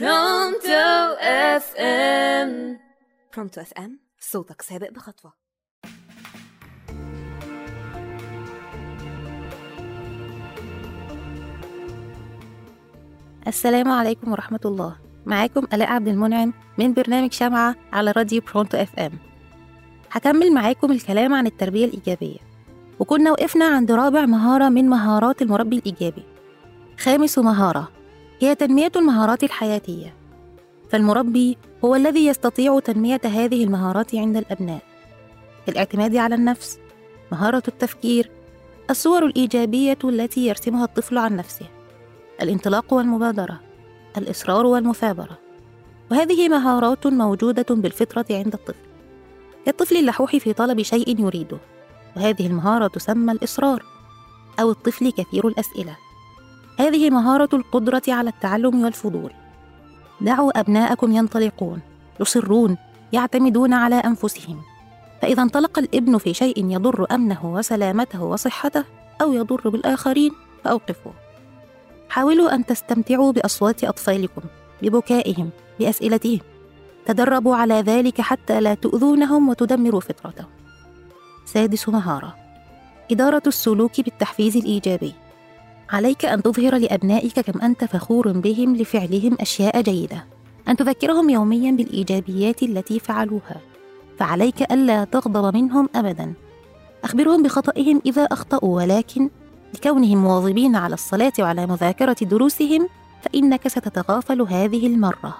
برونتو اف ام برونتو اف ام صوتك سابق بخطوة. السلام عليكم ورحمة الله. معاكم آلاء عبد المنعم من برنامج شمعة على راديو برونتو اف ام هكمل معاكم الكلام عن التربية الإيجابية. وكنا وقفنا عند رابع مهارة من مهارات المربي الإيجابي. خامس مهارة هي تنمية المهارات الحياتية. فالمربي هو الذي يستطيع تنمية هذه المهارات عند الأبناء. الاعتماد على النفس مهارة التفكير الصور الإيجابية التي يرسمها الطفل عن نفسه الانطلاق والمبادرة الإصرار والمثابرة وهذه مهارات موجودة بالفطرة عند الطفل. كالطفل اللحوح في طلب شيء يريده وهذه المهارة تسمى الإصرار أو الطفل كثير الأسئلة. هذه مهارة القدرة على التعلم والفضول. دعوا أبناءكم ينطلقون يصرون يعتمدون على أنفسهم. فإذا انطلق الابن في شيء يضر أمنه وسلامته وصحته أو يضر بالآخرين فأوقفوه. حاولوا أن تستمتعوا بأصوات أطفالكم ببكائهم بأسئلتهم. تدربوا على ذلك حتى لا تؤذونهم وتدمروا فطرتهم. سادس مهارة إدارة السلوك بالتحفيز الإيجابي. عليك أن تظهر لأبنائك كم أنت فخور بهم لفعلهم أشياء جيدة أن تذكرهم يوميا بالإيجابيات التي فعلوها فعليك ألا تغضب منهم أبدا. أخبرهم بخطئهم إذا أخطأوا ولكن لكونهم مواظبين على الصلاة وعلى مذاكرة دروسهم فإنك ستتغافل هذه المرة.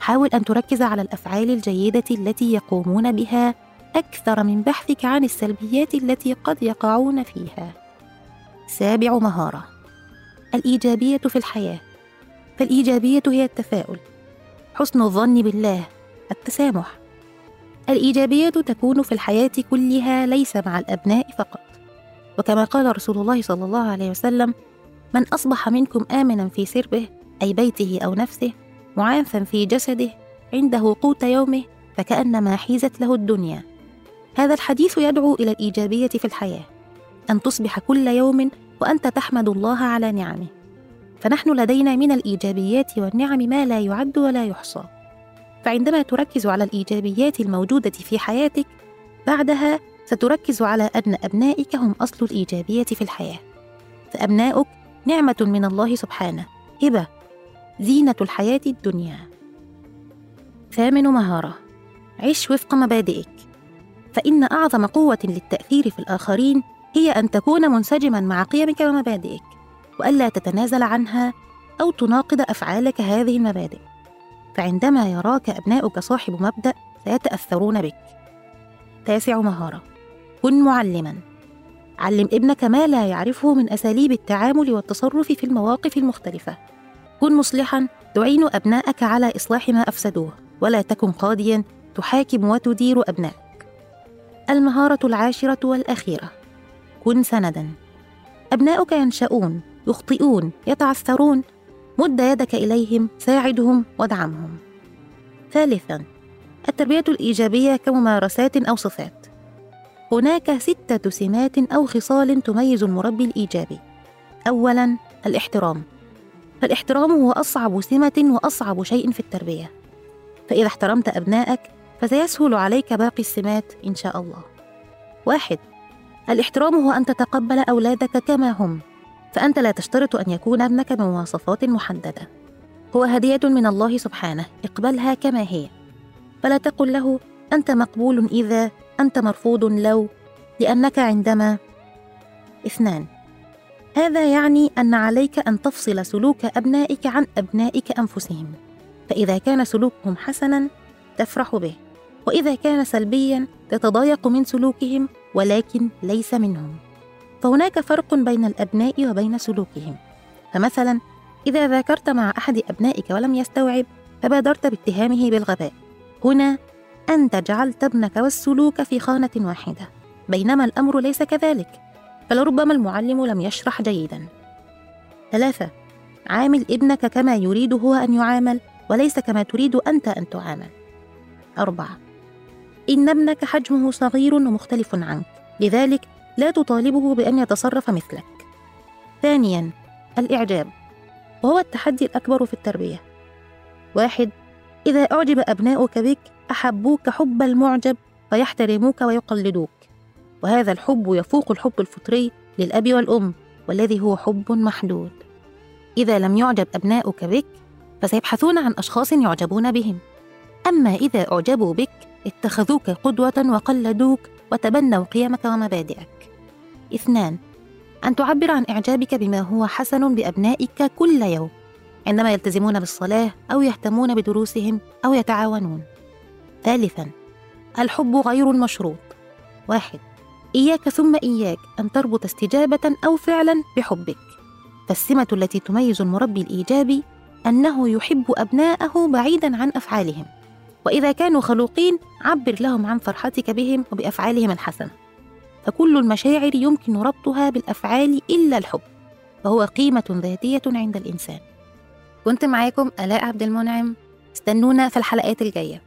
حاول أن تركز على الأفعال الجيدة التي يقومون بها أكثر من بحثك عن السلبيات التي قد يقعون فيها. سابع مهارة. الإيجابية في الحياة. فالإيجابية هي التفاؤل. حسن الظن بالله. التسامح. الإيجابية تكون في الحياة كلها ليس مع الأبناء فقط. وكما قال رسول الله صلى الله عليه وسلم من أصبح منكم آمنا في سربه أي بيته أو نفسه معافا في جسده عنده قوت يومه فكأنما حيزت له الدنيا. هذا الحديث يدعو إلى الإيجابية في الحياة. أن تصبح كل يوم وأنت تحمد الله على نعمه. فنحن لدينا من الإيجابيات والنعم ما لا يعد ولا يحصى. فعندما تركز على الإيجابيات الموجودة في حياتك بعدها ستركز على أن أبنائك هم أصل الإيجابية في الحياة. فأبناؤك نعمة من الله سبحانه. هبة. زينة الحياة الدنيا. ثامن مهارة. عش وفق مبادئك. فإن أعظم قوة للتأثير في الآخرين هي أن تكون منسجما مع قيمك ومبادئك وألا تتنازل عنها أو تناقض أفعالك هذه المبادئ. فعندما يراك أبناؤك صاحب مبدأ سيتأثرون بك. تاسع مهارة. كن معلما. علم ابنك ما لا يعرفه من أساليب التعامل والتصرف في المواقف المختلفة. كن مصلحا. تعين أبناءك على إصلاح ما أفسدوه. ولا تكن قاضيا. تحاكم وتدير أبنائك المهارة العاشرة والأخيرة. كن سندا. أبناؤك ينشؤون يخطئون يتعثرون. مد يدك إليهم ساعدهم وادعمهم. ثالثا التربية الإيجابية كممارسات أو صفات. هناك ستة سمات أو خصال تميز المربي الإيجابي. أولا الاحترام. فالاحترام هو أصعب سمة وأصعب شيء في التربية. فإذا احترمت أبنائك فسيسهل عليك باقي السمات إن شاء الله. واحد الاحترام هو أن تتقبل أولادك كما هم فأنت لا تشترط أن يكون ابنك بمواصفات محددة. هو هدية من الله سبحانه اقبلها كما هي. فلا تقل له أنت مقبول إذا أنت مرفوض لو لأنك عندما اثنان. هذا يعني أن عليك أن تفصل سلوك أبنائك عن أبنائك أنفسهم. فإذا كان سلوكهم حسنا تفرح به. وإذا كان سلبيا تتضايق من سلوكهم ولكن ليس منهم. فهناك فرق بين الأبناء وبين سلوكهم. فمثلا إذا ذاكرت مع أحد أبنائك ولم يستوعب فبادرت باتهامه بالغباء. هنا أنت جعلت ابنك والسلوك في خانة واحدة. بينما الأمر ليس كذلك. فلربما المعلم لم يشرح جيدا. ثلاثة عامل ابنك كما يريد هو أن يعامل وليس كما تريد أنت أن تعامل. أربعة إن ابنك حجمه صغير ومختلف عنك لذلك لا تطالبه بأن يتصرف مثلك. ثانيا الإعجاب. وهو التحدي الأكبر في التربية. واحد إذا أعجب أبناؤك بك أحبوك حب المعجب فيحترموك ويقلدوك. وهذا الحب يفوق الحب الفطري للأب والأم والذي هو حب محدود. إذا لم يعجب أبناؤك بك فسيبحثون عن أشخاص يعجبون بهم. أما إذا أعجبوا بك اتخذوك قدوة وقلدوك وتبنوا قيمك ومبادئك. اثنان أن تعبر عن إعجابك بما هو حسن بأبنائك كل يوم عندما يلتزمون بالصلاة أو يهتمون بدروسهم أو يتعاونون. ثالثا الحب غير المشروط. واحد إياك ثم إياك أن تربط استجابة أو فعلا بحبك. فالسمة التي تميز المربي الإيجابي أنه يحب أبناءه بعيدا عن أفعالهم. وإذا كانوا خلوقين عبر لهم عن فرحتك بهم وبأفعالهم الحسنة. فكل المشاعر يمكن ربطها بالأفعال إلا الحب فهو قيمة ذاتية عند الإنسان. كنت معاكم آلاء عبد المنعم. استنونا في الحلقات الجاية.